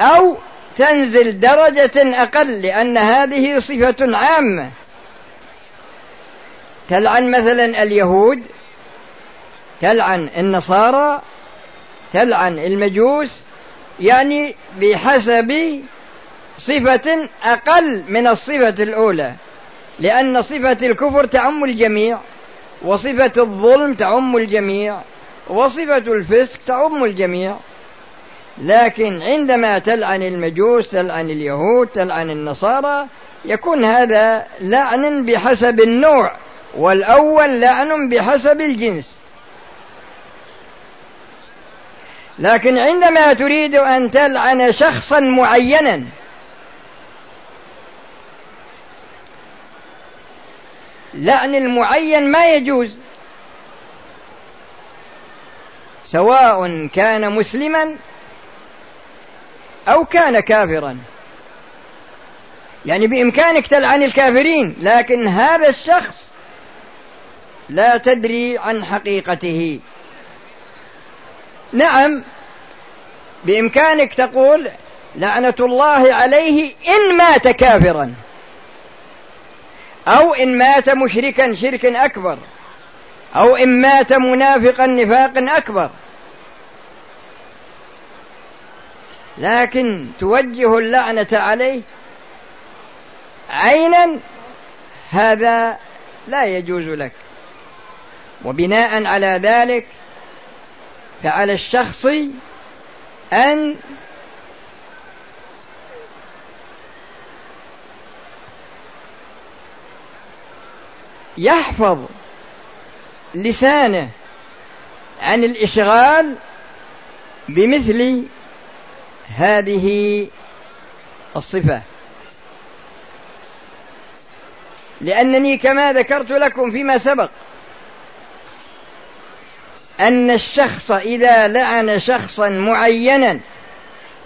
أو تنزل درجة أقل لأن هذه صفة عامة. تلعن مثلا اليهود تلعن النصارى تلعن المجوس يعني بحسب صفة أقل من الصفة الأولى لأن صفة الكفر تعم الجميع وصفة الظلم تعم الجميع وصفة الفسق تعم الجميع. لكن عندما تلعن المجوس تلعن اليهود تلعن النصارى يكون هذا لعن بحسب النوع والأول لعن بحسب الجنس. لكن عندما تريد أن تلعن شخصا معينا لعن المعين ما يجوز. سواء كان مسلما أو كان كافرا. يعني بإمكانك تلعن الكافرين لكن هذا الشخص لا تدري عن حقيقته. نعم بإمكانك تقول لعنة الله عليه إن مات كافرا أو إن مات مشركا شركا أكبر أو إن مات منافقا نفاقا أكبر. لكن توجه اللعنة عليه عينا هذا لا يجوز لك. وبناء على ذلك فعلى الشخص أن يحفظ لسانه عن الإشغال بمثل هذه الصفة. لأنني كما ذكرت لكم فيما سبق أن الشخص إذا لعن شخصا معينا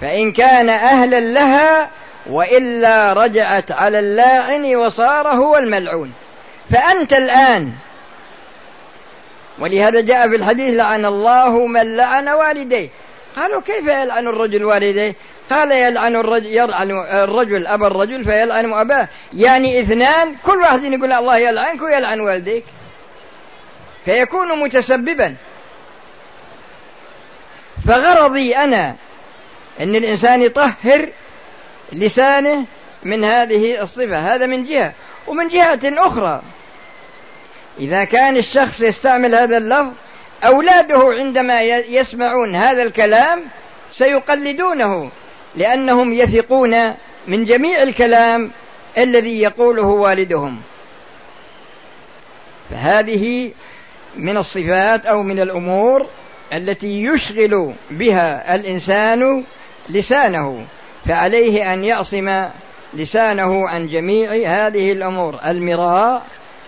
فإن كان أهلا لها وإلا رجعت على اللاعن وصار هو الملعون. فأنت الآن ولهذا جاء في الحديث لعن الله من لعن والديه. قالوا كيف يلعن الرجل والديه؟ قال يلعن الرجل يلعن الرجل أبا الرجل فيلعن أباه. يعني اثنان كل واحد يقول الله يلعنك ويلعن والديك. فيكون متسببا. فغرضي أنا أن الإنسان يطهر لسانه من هذه الصفة. هذا من جهة. ومن جهة أخرى إذا كان الشخص يستعمل هذا اللفظ أولاده عندما يسمعون هذا الكلام سيقلدونه لأنهم يثقون من جميع الكلام الذي يقوله والدهم. فهذه من الصفات أو من الأمور التي يشغل بها الإنسان لسانه فعليه أن يعصم لسانه عن جميع هذه الأمور المراء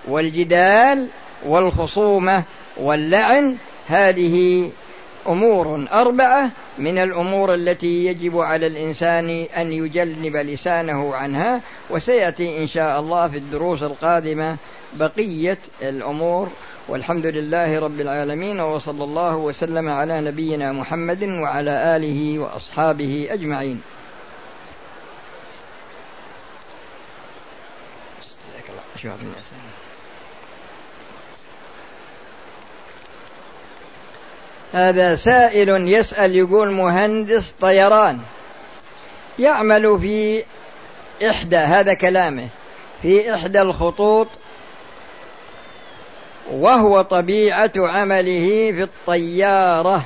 والجدال والخصومة. واللعن هذه أمور أربعة من الأمور التي يجب على الإنسان أن يجنب لسانه عنها وسيأتي إن شاء الله في الدروس القادمة بقية الأمور. والحمد لله رب العالمين وصلى الله وسلم على نبينا محمد وعلى آله وأصحابه أجمعين. هذا سائل يسأل يقول مهندس طيران يعمل في إحدى هذا كلامه في إحدى الخطوط وهو طبيعة عمله في الطيارة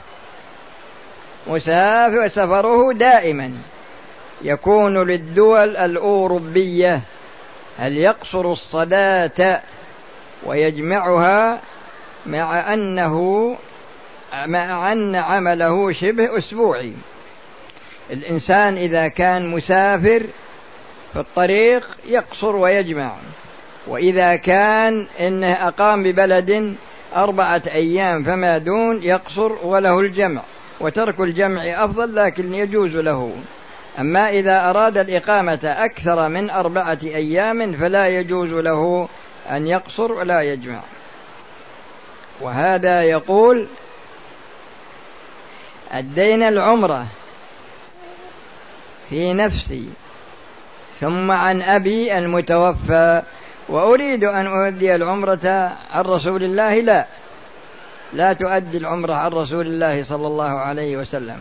مسافر سفره دائما يكون للدول الأوروبية هل يقصر الصلاة ويجمعها مع أنه مع أن عمله شبه أسبوعي. الإنسان إذا كان مسافر في الطريق يقصر ويجمع. وإذا كان إنه أقام ببلد أربعة أيام فما دون يقصر وله الجمع وترك الجمع أفضل لكن يجوز له. أما إذا أراد الإقامة أكثر من أربعة أيام فلا يجوز له أن يقصر ولا يجمع. وهذا يقول أدينا العمرة في نفسي ثم عن أبي المتوفى وأريد أن أؤدي العمرة عن رسول الله لا لا تؤدي العمرة عن رسول الله صلى الله عليه وسلم.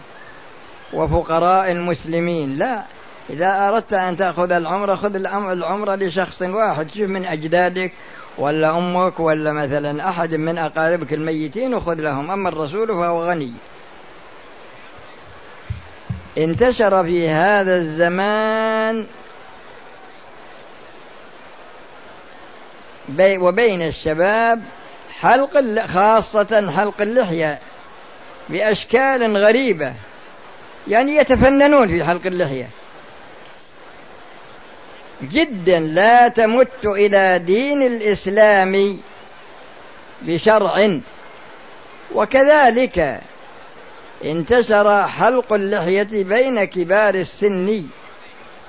وفقراء المسلمين لا إذا أردت أن تأخذ العمرة خذ العمرة لشخص واحد شوف من أجدادك ولا أمك ولا مثلا أحد من أقاربك الميتين وخذ لهم أما الرسول فهو غني. انتشر في هذا الزمان بي وبين الشباب حلق خاصة حلق اللحية بأشكال غريبة. يعني يتفننون في حلق اللحية. جدا لا تمت إلى دين الإسلام بشرع. وكذلك انتشر حلق اللحية بين كبار السن.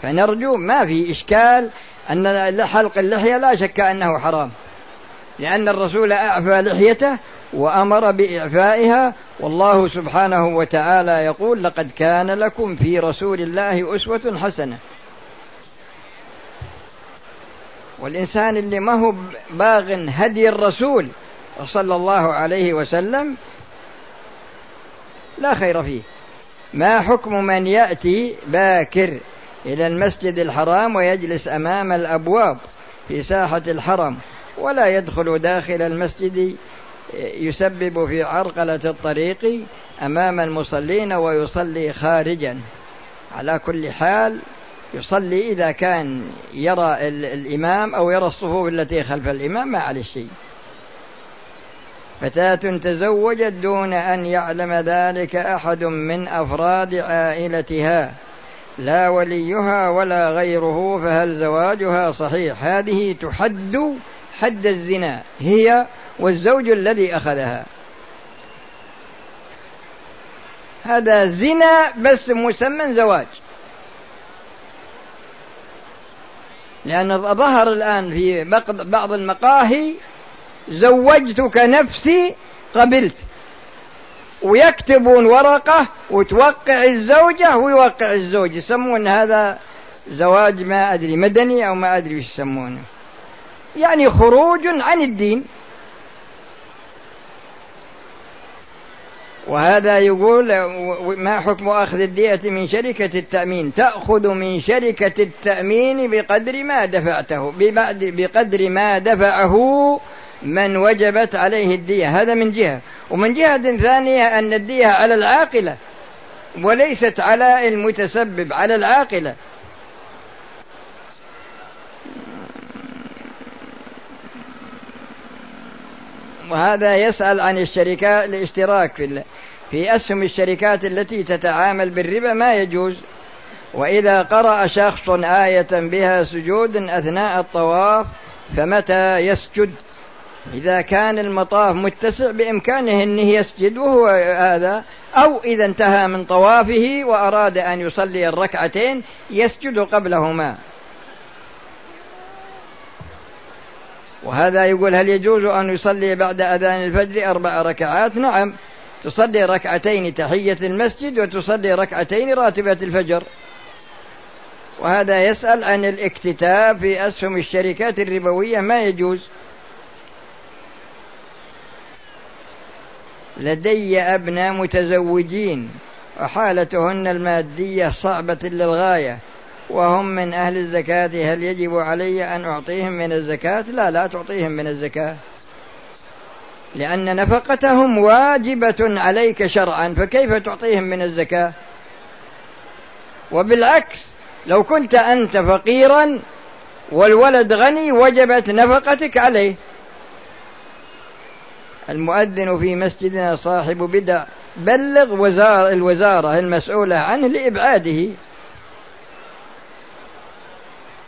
فنرجو ما في إشكال أن حلق اللحية لا شك أنه حرام لأن الرسول أعفى لحيته وأمر بإعفائها والله سبحانه وتعالى يقول لقد كان لكم في رسول الله أسوة حسنة. والإنسان اللي ما هو باغ هدي الرسول صلى الله عليه وسلم لا خير فيه. ما حكم من يأتي باكر إلى المسجد الحرام ويجلس أمام الأبواب في ساحة الحرم ولا يدخل داخل المسجد يسبب في عرقلة الطريق أمام المصلين ويصلي خارجا. على كل حال يصلي إذا كان يرى الإمام أو يرى الصفوف التي خلف الإمام ما عليه شيء. فتاة تزوجت دون أن يعلم ذلك أحد من أفراد عائلتها. لا وليها ولا غيره فهل زواجها صحيح؟ هذه تحد حد الزنا هي والزوج الذي أخذها. هذا زنا بس مسمى زواج. لأن ظهر الآن في بعض المقاهي زوجتك نفسي قبلت. ويكتبون ورقة وتوقع الزوجة ويوقع الزوج. يسمون هذا زواج ما أدري مدني أو ما أدري وش يسمونه. يعني خروج عن الدين. وهذا يقول ما حكم أخذ الدية من شركة التأمين؟ تأخذ من شركة التأمين بقدر ما دفعته بقدر ما دفعه من وجبت عليه الدية. هذا من جهة. ومن جهة ثانية أن الدية على العاقلة وليست على المتسبب على العاقلة. وهذا يسأل عن الشركات الاشتراك في في أسهم الشركات التي تتعامل بالربا ما يجوز. وإذا قرأ شخص آية بها سجود أثناء الطواف فمتى يسجد؟ إذا كان المطاف متسع بإمكانه أنه يسجد وهو هذا أو إذا انتهى من طوافه وأراد أن يصلي الركعتين يسجد قبلهما. وهذا يقول هل يجوز أن يصلي بعد أذان الفجر أربع ركعات؟ نعم. تصلي ركعتين تحية المسجد وتصلي ركعتين راتبة الفجر. وهذا يسأل عن الاكتتاب في أسهم الشركات الربوية ما يجوز؟ لدي أبناء متزوجين وحالتهن المادية صعبة للغاية وهم من أهل الزكاة هل يجب علي أن أعطيهم من الزكاة؟ لا لا تعطيهم من الزكاة. لأن نفقتهم واجبة عليك شرعا فكيف تعطيهم من الزكاة؟ وبالعكس لو كنت أنت فقيرا والولد غني وجبت نفقتك عليه. المؤذن في مسجدنا صاحب بدع بلغ وزار الوزارة المسؤولة عنه لإبعاده.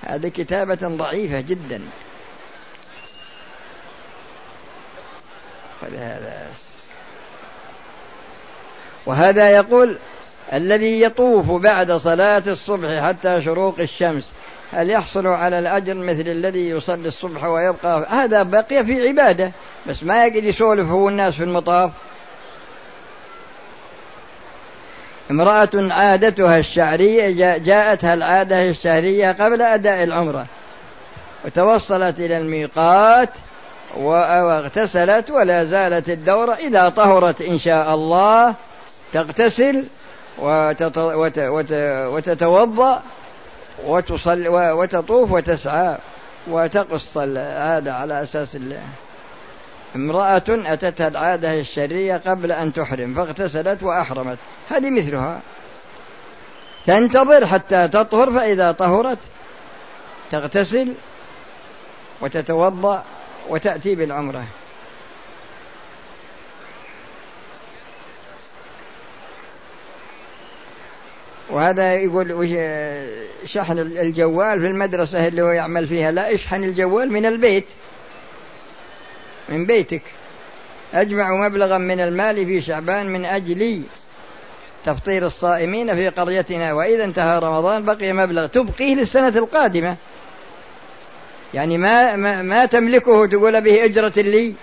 هذه كتابة ضعيفة جدا. خذ هذا. وهذا يقول الذي يطوف بعد صلاة الصبح حتى شروق الشمس هل يحصل على الأجر مثل الذي يصلي الصبح ويبقى؟ هذا بقي في عبادة. بس ما يقعد يسولف هو الناس في المطاف. امرأة عادتها الشعرية جاءتها العادة الشهرية قبل أداء العمرة. وتوصلت إلى الميقات واغتسلت ولا زالت الدورة إذا طهرت إن شاء الله تغتسل وتتوضأ وتصل وتطوف وتسعى وتقص هذا على أساس الله امرأة أتتها العادة الشرية قبل أن تحرم فاغتسلت وأحرمت. هذه مثلها. تنتظر حتى تطهر فإذا طهرت تغتسل وتتوضأ وتأتي بالعمرة. وهذا يقول شحن الجوال في المدرسة اللي هو يعمل فيها. لا اشحن الجوال من البيت. من بيتك. أجمع مبلغا من المال في شعبان من أجل تفطير الصائمين في قريتنا. وإذا انتهى رمضان بقي مبلغ. تبقيه للسنة القادمة. يعني ما ما, ما تملكه تقول به أجرة لي.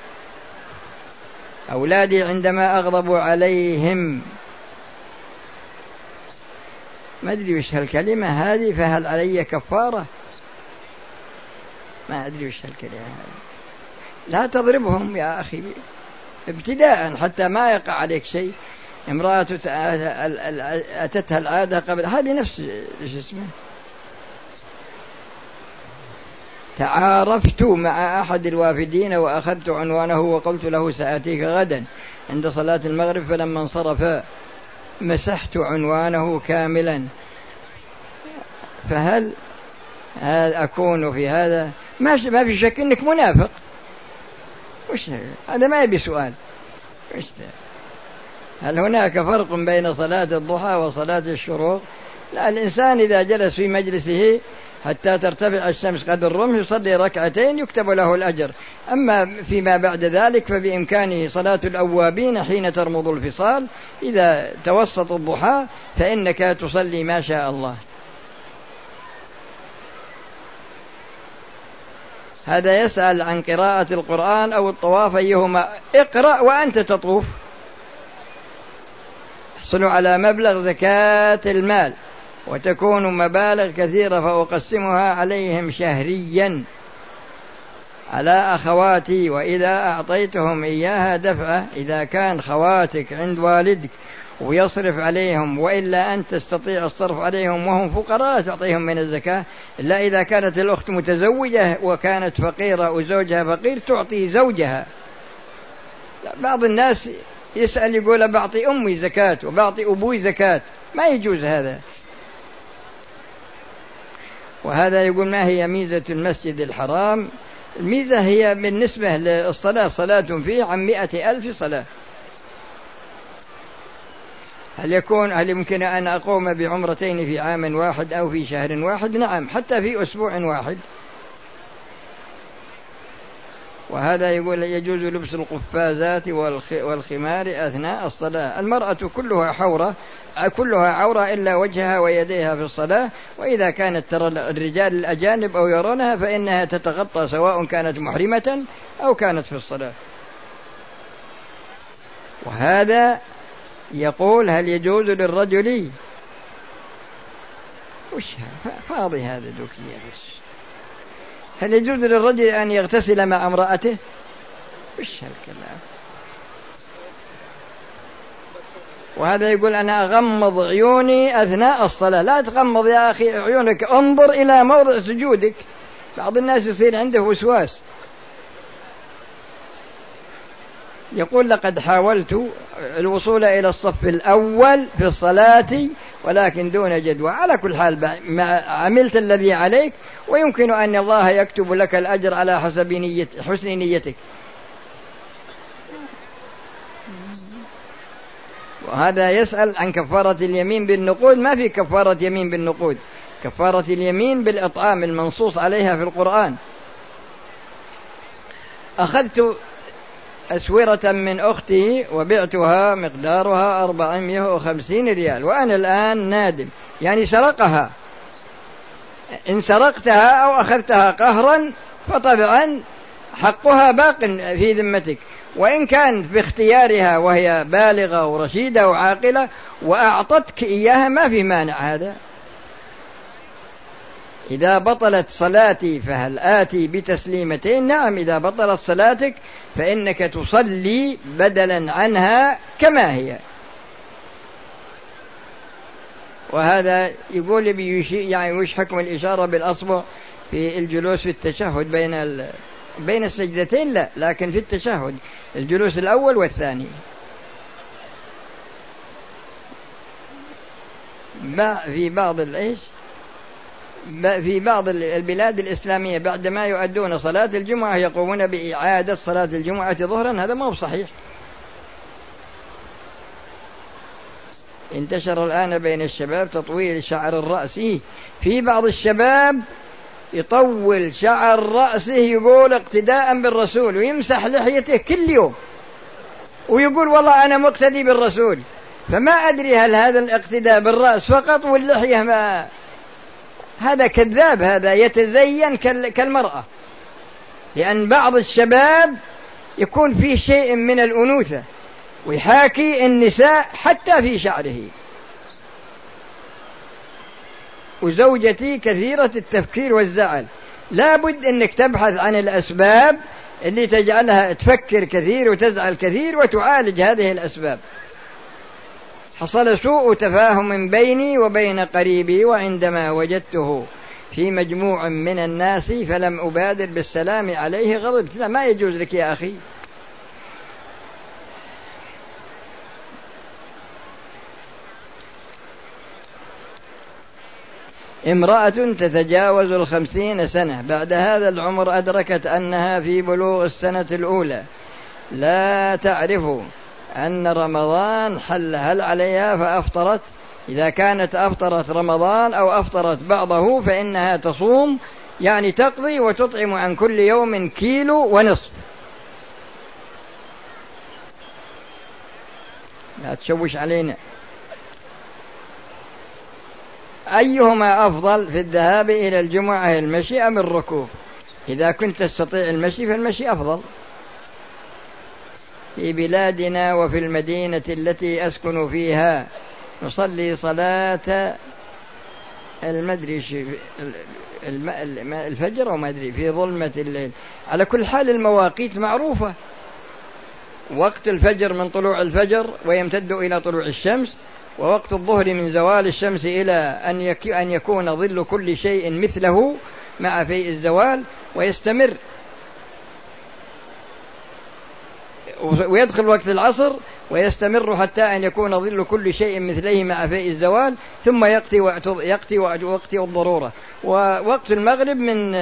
أولادي عندما أغضبوا عليهم. ما أدري وش هالكلمة هذه فهل علي كفارة؟ ما أدري وش هالكلمة هذه. لا تضربهم يا أخي ابتداء حتى ما يقع عليك شيء. امرأة أتتها العادة قبل هذه نفس إيش اسمه؟ تعارفت مع أحد الوافدين وأخذت عنوانه وقلت له سآتيك غدا. عند صلاة المغرب فلما انصرف مسحت عنوانه كاملا. فهل أكون في هذا؟ ما في شك إنك منافق. وش هذا ما يبي سؤال. وش هل هناك فرق بين صلاة الضحى وصلاة الشروق؟ لا الإنسان إذا جلس في مجلسه حتى ترتفع الشمس قدر الرمح يصلي ركعتين يكتب له الأجر. أما فيما بعد ذلك فبإمكانه صلاة الأوابين حين ترمض الفصال إذا توسط الضحى فإنك تصلي ما شاء الله. هذا يسأل عن قراءة القرآن أو الطواف أيهما. اقرأ وأنت تطوف. تحصل على مبلغ زكاة المال وتكون مبالغ كثيرة فأقسمها عليهم شهريا. على أخواتي وإذا أعطيتهم إياها دفعة إذا كان خواتك عند والدك ويصرف عليهم وإلا أن تستطيع الصرف عليهم وهم فقراء تعطيهم من الزكاة. إلا إذا كانت الأخت متزوجة وكانت فقيرة وزوجها فقير تعطي زوجها. بعض الناس يسأل يقول بعطي أمي زكاة وبعطي أبوي زكاة. ما يجوز هذا. وهذا يقول ما هي ميزة المسجد الحرام؟ الميزة هي بالنسبة للصلاة صلاة فيه عن مئة ألف صلاة. هل يكون هل يمكن أن أقوم بعمرتين في عام واحد أو في شهر واحد؟ نعم حتى في أسبوع واحد. وهذا يقول يجوز لبس القفازات والخمار أثناء الصلاة. المرأة كلها حورة كلها عورة إلا وجهها ويديها في الصلاة. وإذا كانت ترى الرجال الأجانب أو يرونها فإنها تتغطى سواء كانت محرمة أو كانت في الصلاة. وهذا يقول هل يجوز للرجل وش فاضي هذا دوكية بس. هل يجوز للرجل أن يغتسل مع امرأته؟ وش هالكلام؟ وهذا يقول أنا أغمض عيوني أثناء الصلاة. لا تغمض يا أخي عيونك انظر إلى موضع سجودك. بعض الناس يصير عنده وسواس. يقول لقد حاولت الوصول إلى الصف الأول في الصلاة ولكن دون جدوى. على كل حال عملت الذي عليك ويمكن أن الله يكتب لك الأجر على حسب نية حسن نيتك. وهذا يسأل عن كفارة اليمين بالنقود. ما في كفارة يمين بالنقود. كفارة اليمين بالإطعام المنصوص عليها في القرآن. أخذت أسورة من أختي وبعتها مقدارها أربعمائة وخمسين ريال. وأنا الآن نادم. يعني سرقها. إن سرقتها أو أخذتها قهرا فطبعا حقها باق في ذمتك. وإن كانت باختيارها وهي بالغة ورشيدة وعاقلة وأعطتك إياها ما في مانع هذا. إذا بطلت صلاتي فهل آتي بتسليمتين؟ نعم إذا بطلت صلاتك فإنك تصلي بدلا عنها كما هي. وهذا يقول يعني وش حكم الإشارة بالأصبع في الجلوس في التشهد بين ال... بين السجدتين؟ لا لكن في التشهد الجلوس الأول والثاني. في بعض الايش في بعض البلاد الإسلامية بعدما يؤدون صلاة الجمعة يقومون بإعادة صلاة الجمعة ظهرا. هذا ما هو صحيح. انتشر الآن بين الشباب تطويل شعر الرأس. في بعض الشباب يطول شعر رأسه يقول اقتداء بالرسول ويمسح لحيته كل يوم ويقول والله أنا مقتدي بالرسول. فما أدري هل هذا الاقتداء بالرأس فقط واللحية ما هذا كذاب هذا يتزين كالمرأة. لأن بعض الشباب يكون فيه شيء من الأنوثة ويحاكي النساء حتى في شعره. وزوجتي كثيرة التفكير والزعل. لابد أنك تبحث عن الأسباب اللي تجعلها تفكر كثير وتزعل كثير وتعالج هذه الأسباب. حصل سوء تفاهم بيني وبين قريبي وعندما وجدته في مجموع من الناس فلم أبادر بالسلام عليه غضبت لا ما يجوز لك يا أخي؟ امرأة تتجاوز الخمسين سنة. بعد هذا العمر أدركت أنها في بلوغ السنة الأولى. لا تعرف أن رمضان حل هل عليها فأفطرت؟ إذا كانت أفطرت رمضان أو أفطرت بعضه فإنها تصوم يعني تقضي وتطعم عن كل يوم كيلو ونصف. لا تشوش علينا. أيهما أفضل في الذهاب إلى الجمعة المشي أم الركوب؟ إذا كنت تستطيع المشي فالمشي أفضل. في بلادنا وفي المدينة التي أسكن فيها. نصلي صلاة المدري الفجر أو ما أدري في ظلمة الليل. على كل حال المواقيت معروفة. وقت الفجر من طلوع الفجر ويمتد إلى طلوع الشمس ووقت الظهر من زوال الشمس إلى أن أن يكون ظل كل شيء مثله مع فيء الزوال ويستمر. ويدخل وقت العصر ويستمر حتى أن يكون ظل كل شيء مثليه مع فيء الزوال ثم يقتي وقت يقتي وقت الضرورة. ووقت المغرب من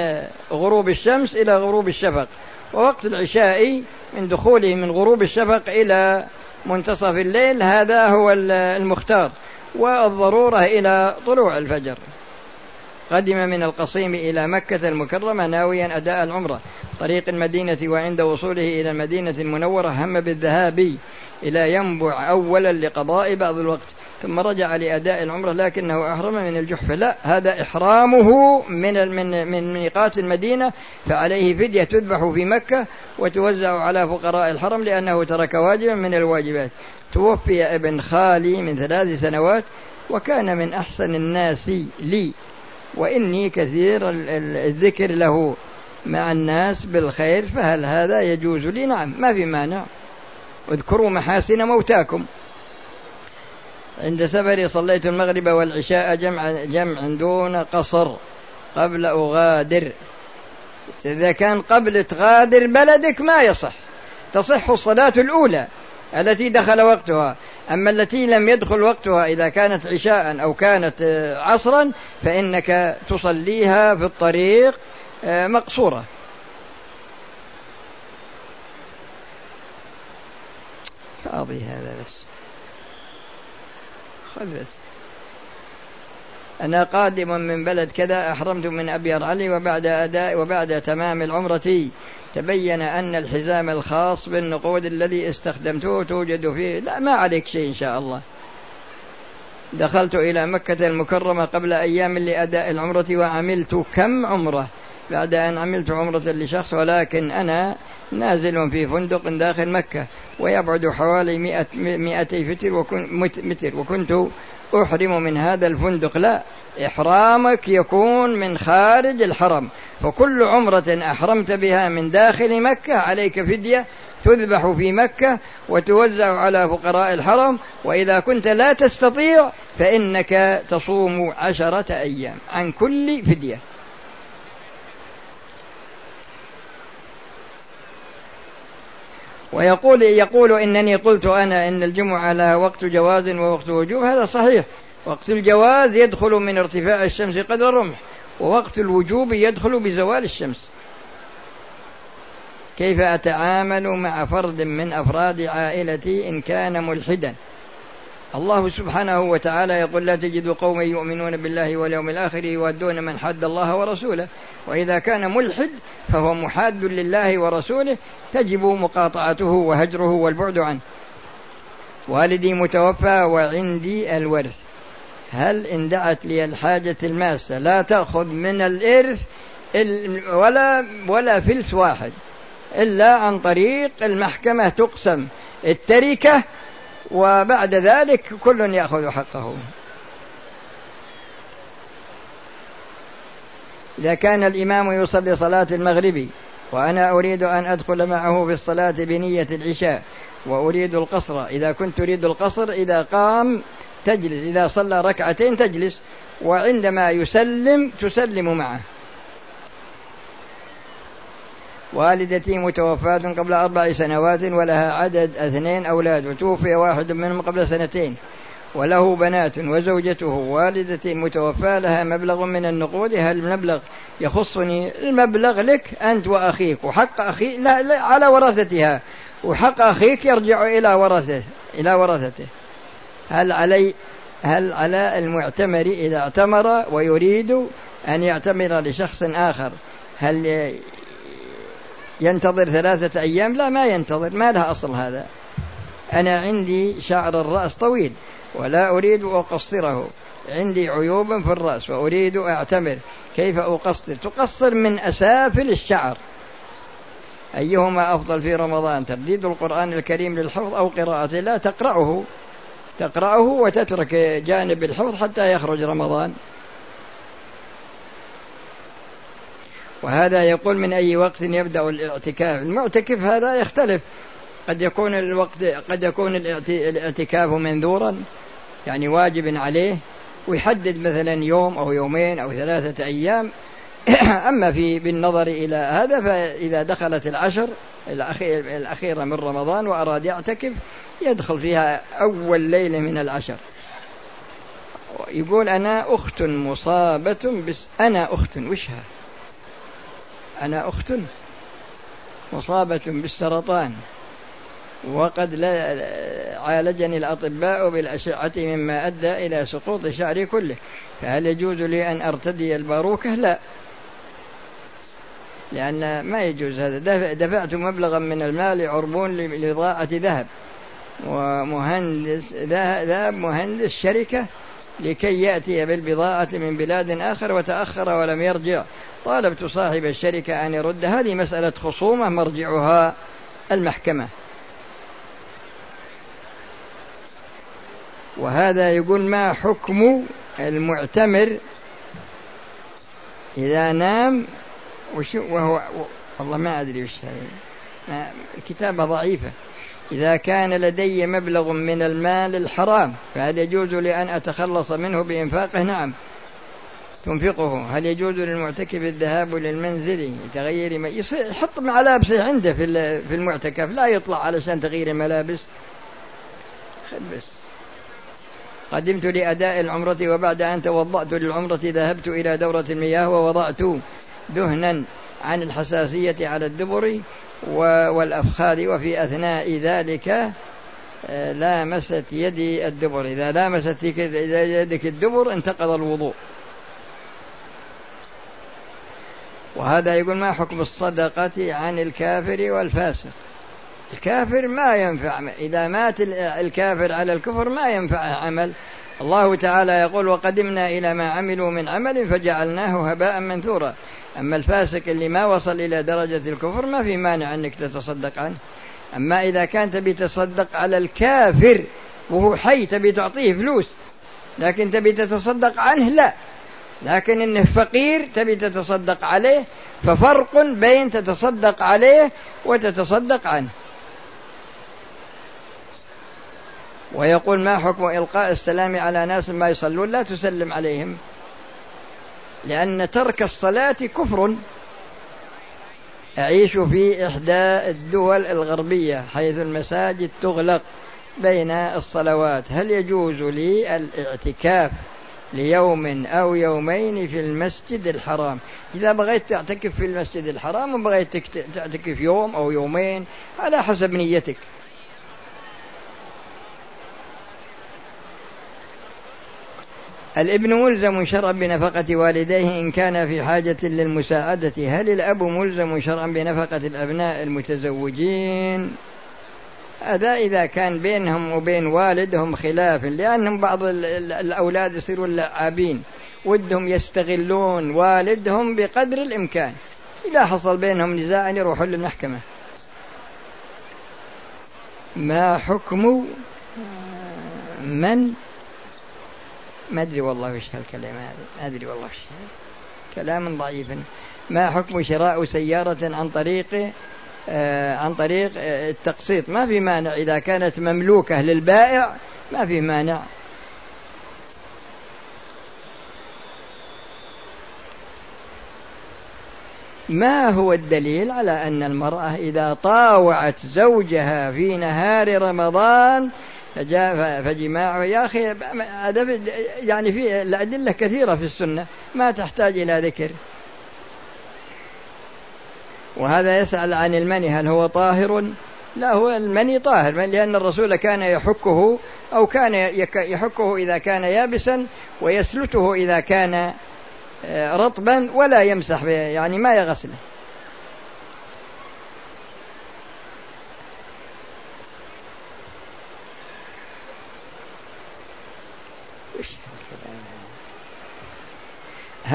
غروب الشمس إلى غروب الشفق. ووقت العشاء من دخوله من غروب الشفق إلى منتصف الليل هذا هو المختار. والضرورة إلى طلوع الفجر. قدم من القصيم إلى مكة المكرمة ناويا أداء العمرة. طريق المدينة وعند وصوله إلى المدينة المنورة هم بالذهاب إلى ينبع أولا لقضاء بعض الوقت. ثم رجع لأداء العمرة لكنه أحرم من الجحفة لا هذا إحرامه من من من ميقات المدينة. فعليه فدية تذبح في مكة وتوزع على فقراء الحرم لأنه ترك واجبا من الواجبات. توفي ابن خالي من ثلاث سنوات وكان من أحسن الناس لي. وإني كثير الذكر له مع الناس بالخير فهل هذا يجوز لي؟ نعم ما في مانع. اذكروا محاسن موتاكم. عند سفري صليت المغرب والعشاء جمع جمع دون قصر قبل أغادر. إذا كان قبل تغادر بلدك ما يصح. تصح الصلاة الأولى التي دخل وقتها. أما التي لم يدخل وقتها إذا كانت عشاء أو كانت عصرا فإنك تصليها في الطريق آه، مقصورة. فاضي هذا بس. خذ بس. أنا قادم من بلد كذا أحرمت من أبيض علي وبعد أداء وبعد تمام العمرة تبين أن الحزام الخاص بالنقود الذي استخدمته توجد فيه. لا ما عليك شيء إن شاء الله. دخلت إلى مكة المكرمة قبل أيام لأداء العمرة وعملت كم عمرة. بعد أن عملت عمرة لشخص ولكن أنا نازل في فندق داخل مكة ويبعد حوالي مئة مئتي فتر متر. وكنت أحرم من هذا الفندق. لا إحرامك يكون من خارج الحرم فكل عمرة أحرمت بها من داخل مكة عليك فدية تذبح في مكة وتوزع على فقراء الحرم وإذا كنت لا تستطيع فإنك تصوم عشرة أيام عن كل فدية. ويقول يقول إنني قلت أنا إن الجمعة لها وقت جواز ووقت وجوب هذا صحيح. وقت الجواز يدخل من ارتفاع الشمس قدر الرمح ووقت الوجوب يدخل بزوال الشمس. كيف أتعامل مع فرد من أفراد عائلتي إن كان ملحدا؟ الله سبحانه وتعالى يقول لا تجد قوما يؤمنون بالله واليوم الآخر يودون من حد الله ورسوله وإذا كان ملحد فهو محاد لله ورسوله تجب مقاطعته وهجره والبعد عنه. والدي متوفى وعندي الورث. هل إن دعت لي الحاجة الماسة لا تأخذ من الإرث ولا ولا فلس واحد إلا عن طريق المحكمة تقسم التركة وبعد ذلك كل يأخذ حقه. إذا كان الإمام يصلي صلاة المغرب وأنا أريد أن أدخل معه في الصلاة بنية العشاء وأريد القصر إذا كنت أريد القصر إذا قام تجلس إذا صلى ركعتين تجلس وعندما يسلم تسلم معه. والدتي متوفاة قبل أربع سنوات ولها عدد اثنين أولاد وتوفي واحد منهم قبل سنتين. وله بنات وزوجته والدتي متوفاة لها مبلغ من النقود. هل المبلغ يخصني؟ المبلغ لك أنت وأخيك. وحق أخي لا, لا على ورثتها. وحق أخيك يرجع إلى ورثته إلى ورثته. هل علي هل على المعتمر إذا اعتمر ويريد أن يعتمر لشخص آخر؟ هل ينتظر ثلاثة أيام؟ لا ما ينتظر. ما لها أصل هذا. أنا عندي شعر الرأس طويل ولا أريد أقصره. عندي عيوب في الرأس وأريد أعتمر. كيف أقصر؟ تقصر من أسافل الشعر. أيهما أفضل في رمضان؟ ترديد القرآن الكريم للحفظ أو قراءته؟ لا تقرأه. تقرأه وتترك جانب الحفظ حتى يخرج رمضان. وهذا يقول من أي وقت يبدأ الاعتكاف. المعتكف هذا يختلف. قد يكون الوقت قد يكون الاعتكاف منذورا يعني واجب عليه ويحدد مثلا يوم أو يومين أو ثلاثة أيام. أما في بالنظر إلى هذا فإذا دخلت العشر الأخيرة من رمضان وأراد يعتكف يدخل فيها أول ليلة من العشر. يقول أنا أخت مصابة بس أنا أخت وشها أنا أخت مصابة بالسرطان وقد عالجني الأطباء بالأشعة مما أدى إلى سقوط شعري كله. فهل يجوز لي أن أرتدي الباروكة؟ لا. لأن ما يجوز هذا. دفعت مبلغا من المال عربون لإضاعة ذهب. ومهندس ذهب مهندس شركة لكي يأتي بالبضاعة من بلاد آخر وتأخر ولم يرجع. طالبت صاحب الشركة أن يرد. هذه مسألة خصومة مرجعها المحكمة. وهذا يقول ما حكم المعتمر إذا نام وش وهو والله ما أدري وش هذا. كتابة ضعيفة. إذا كان لدي مبلغ من المال الحرام فهل يجوز لي أن أتخلص منه بإنفاقه؟ نعم. تنفقه. هل يجوز للمعتكف الذهاب للمنزل لتغير ما يحط ملابسه عنده في في المعتكف. لا يطلع علشان تغيير الملابس. خذ بس. قدمت لأداء العمرة وبعد أن توضأت للعمرة ذهبت إلى دورة المياه ووضعت دهنا عن الحساسية على الدبر. والأفخاذ وفي أثناء ذلك آه، لامست يدي الدبر. إذا لامست يدك الدبر انتقض الوضوء. وهذا يقول ما حكم الصدقة عن الكافر والفاسق؟ الكافر ما ينفع إذا مات الكافر على الكفر ما ينفعه عمل. الله تعالى يقول وقدمنا إلى ما عملوا من عمل فجعلناه هباء منثورا. أما الفاسق اللي ما وصل إلى درجة الكفر ما في مانع أنك تتصدق عنه. أما إذا كان تبي تصدق على الكافر وهو حي تبي تعطيه فلوس لكن تبي تتصدق عنه لا. لكن إنه فقير تبي تتصدق عليه ففرق بين تتصدق عليه وتتصدق عنه. ويقول ما حكم إلقاء السلام على ناس ما يصلون؟ لا تسلم عليهم. لأن ترك الصلاة كفر. أعيش في إحدى الدول الغربية حيث المساجد تغلق بين الصلوات. هل يجوز لي الاعتكاف ليوم أو يومين في المسجد الحرام؟ إذا بغيت تعتكف في المسجد الحرام وبغيت تعتكف يوم أو يومين على حسب نيتك. الابن ملزم شرعا بنفقة والديه إن كان في حاجة للمساعدة. هل الأب ملزم شرعا بنفقة الأبناء المتزوجين؟ هذا إذا كان بينهم وبين والدهم خلاف لأنهم بعض الأولاد يصيرون لعابين. ودهم يستغلون والدهم بقدر الإمكان. إذا حصل بينهم نزاع يروحون للمحكمة. ما حكم من ما أدري والله وش هالكلام هذا. ما أدري والله وش كلام ضعيف. ما حكم شراء سيارة عن طريق آه عن طريق آه التقسيط؟ ما في مانع. إذا كانت مملوكة للبائع ما في مانع. ما هو الدليل على أن المرأة إذا طاوعت زوجها في نهار رمضان فجاء فجماعه يا أخي يعني في الأدلة كثيرة في السنة ما تحتاج إلى ذكر. وهذا يسأل عن المني هل هو طاهر؟ لا هو المني طاهر لأن الرسول كان يحكه أو كان يحكه إذا كان يابسا ويسلته إذا كان آه، رطبا ولا يمسح يعني ما يغسله.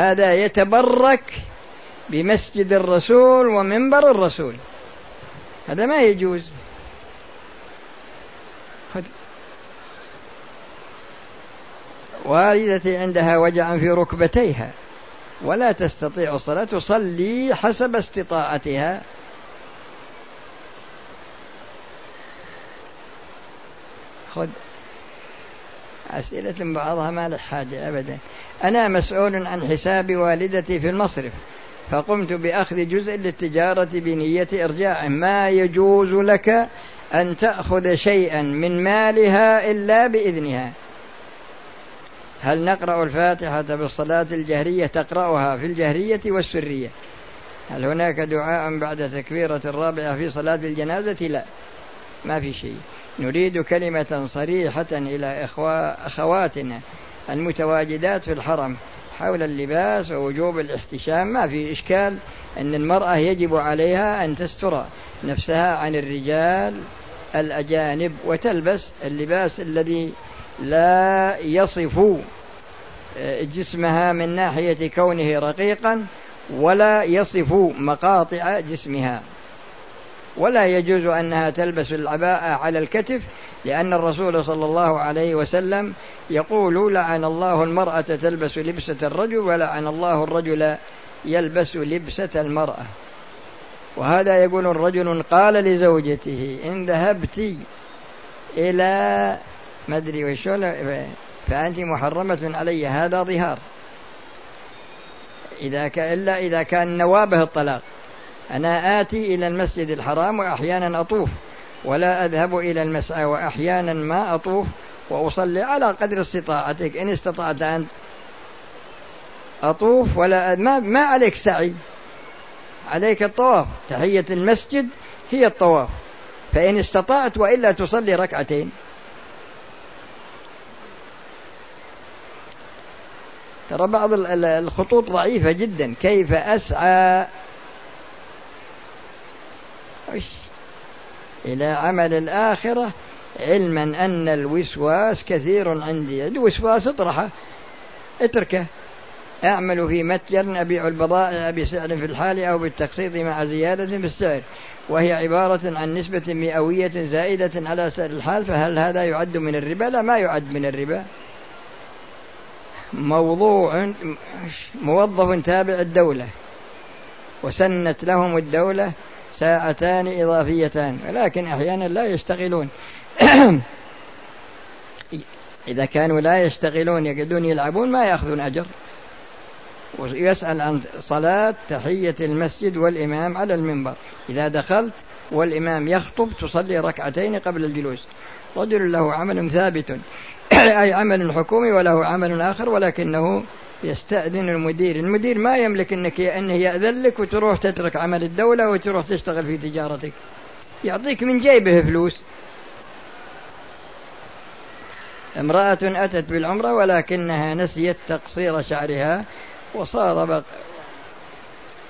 هذا يتبرك بمسجد الرسول ومنبر الرسول. هذا ما يجوز. والدتي عندها وجعا في ركبتيها ولا تستطيع الصلاة تصلي حسب استطاعتها. خذ. أسئلة بعضها ما له حاجة أبدا. أنا مسؤول عن حساب والدتي في المصرف فقمت بأخذ جزء للتجارة بنية إرجاعه ما يجوز لك أن تأخذ شيئا من مالها إلا بإذنها. هل نقرأ الفاتحة بالصلاة الجهرية؟ تقرأها في الجهرية والسرية. هل هناك دعاء بعد تكبيرة الرابعة في صلاة الجنازة؟ لا ما في شيء. نريد كلمة صريحة إلى أخواتنا. المتواجدات في الحرم حول اللباس ووجوب الاحتشام. ما في إشكال أن المرأة يجب عليها أن تستر نفسها عن الرجال الأجانب وتلبس اللباس الذي لا يصف جسمها من ناحية كونه رقيقا ولا يصف مقاطع جسمها. ولا يجوز أنها تلبس العباءة على الكتف لأن الرسول صلى الله عليه وسلم يقول لعن الله المرأة تلبس لبسة الرجل ولعن الله الرجل يلبس لبسة المرأة. وهذا يقول الرجل قال لزوجته إن ذهبت إلى ما أدري وش فأنت محرمة علي هذا ظهار. إذا كان إلا إذا كان نوابه الطلاق. أنا آتي إلى المسجد الحرام وأحيانا أطوف. ولا أذهب إلى المسعى وأحيانا ما أطوف وأصلي على قدر استطاعتك. إن استطعت أن أطوف ولا ما, ما عليك سعي. عليك الطواف. تحية المسجد هي الطواف. فإن استطعت وإلا تصلي ركعتين. ترى بعض الخطوط ضعيفة جدا. كيف أسعى؟ إلى عمل الآخرة علما أن الوسواس كثير عندي. الوسواس اطرحه اتركه. أعمل في متجر أبيع البضائع بسعر في الحال أو بالتقسيط مع زيادة في السعر. وهي عبارة عن نسبة مئوية زائدة على سعر الحال فهل هذا يعد من الربا؟ لا ما يعد من الربا. موضوع موظف تابع الدولة وسنت لهم الدولة ساعتان إضافيتان. ولكن أحيانا لا يشتغلون. إذا كانوا لا يشتغلون يقعدون يلعبون ما يأخذون أجر. ويسأل عن صلاة تحية المسجد والإمام على المنبر. إذا دخلت والإمام يخطب تصلي ركعتين قبل الجلوس. رجل له عمل ثابت. أي عمل حكومي وله عمل آخر ولكنه يستأذن المدير. المدير ما يملك أنك أنه يأذن لك وتروح تترك عمل الدولة وتروح تشتغل في تجارتك. يعطيك من جيبه فلوس. امرأة أتت بالعمرة ولكنها نسيت تقصير شعرها وصار بق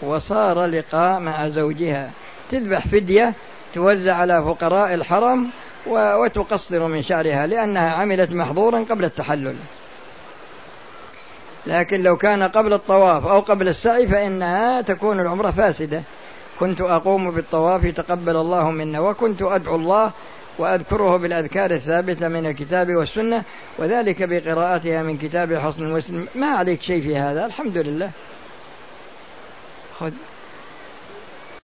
وصار لقاء مع زوجها. تذبح فدية توزع على فقراء الحرم وتقصر من شعرها لأنها عملت محظورا قبل التحلل. لكن لو كان قبل الطواف أو قبل السعي فإنها تكون العمرة فاسدة. كنت أقوم بالطواف تقبل الله منا وكنت أدعو الله وأذكره بالأذكار الثابتة من الكتاب والسنة وذلك بقراءتها من كتاب حصن المسلم ما عليك شيء في هذا؟ الحمد لله. خذ.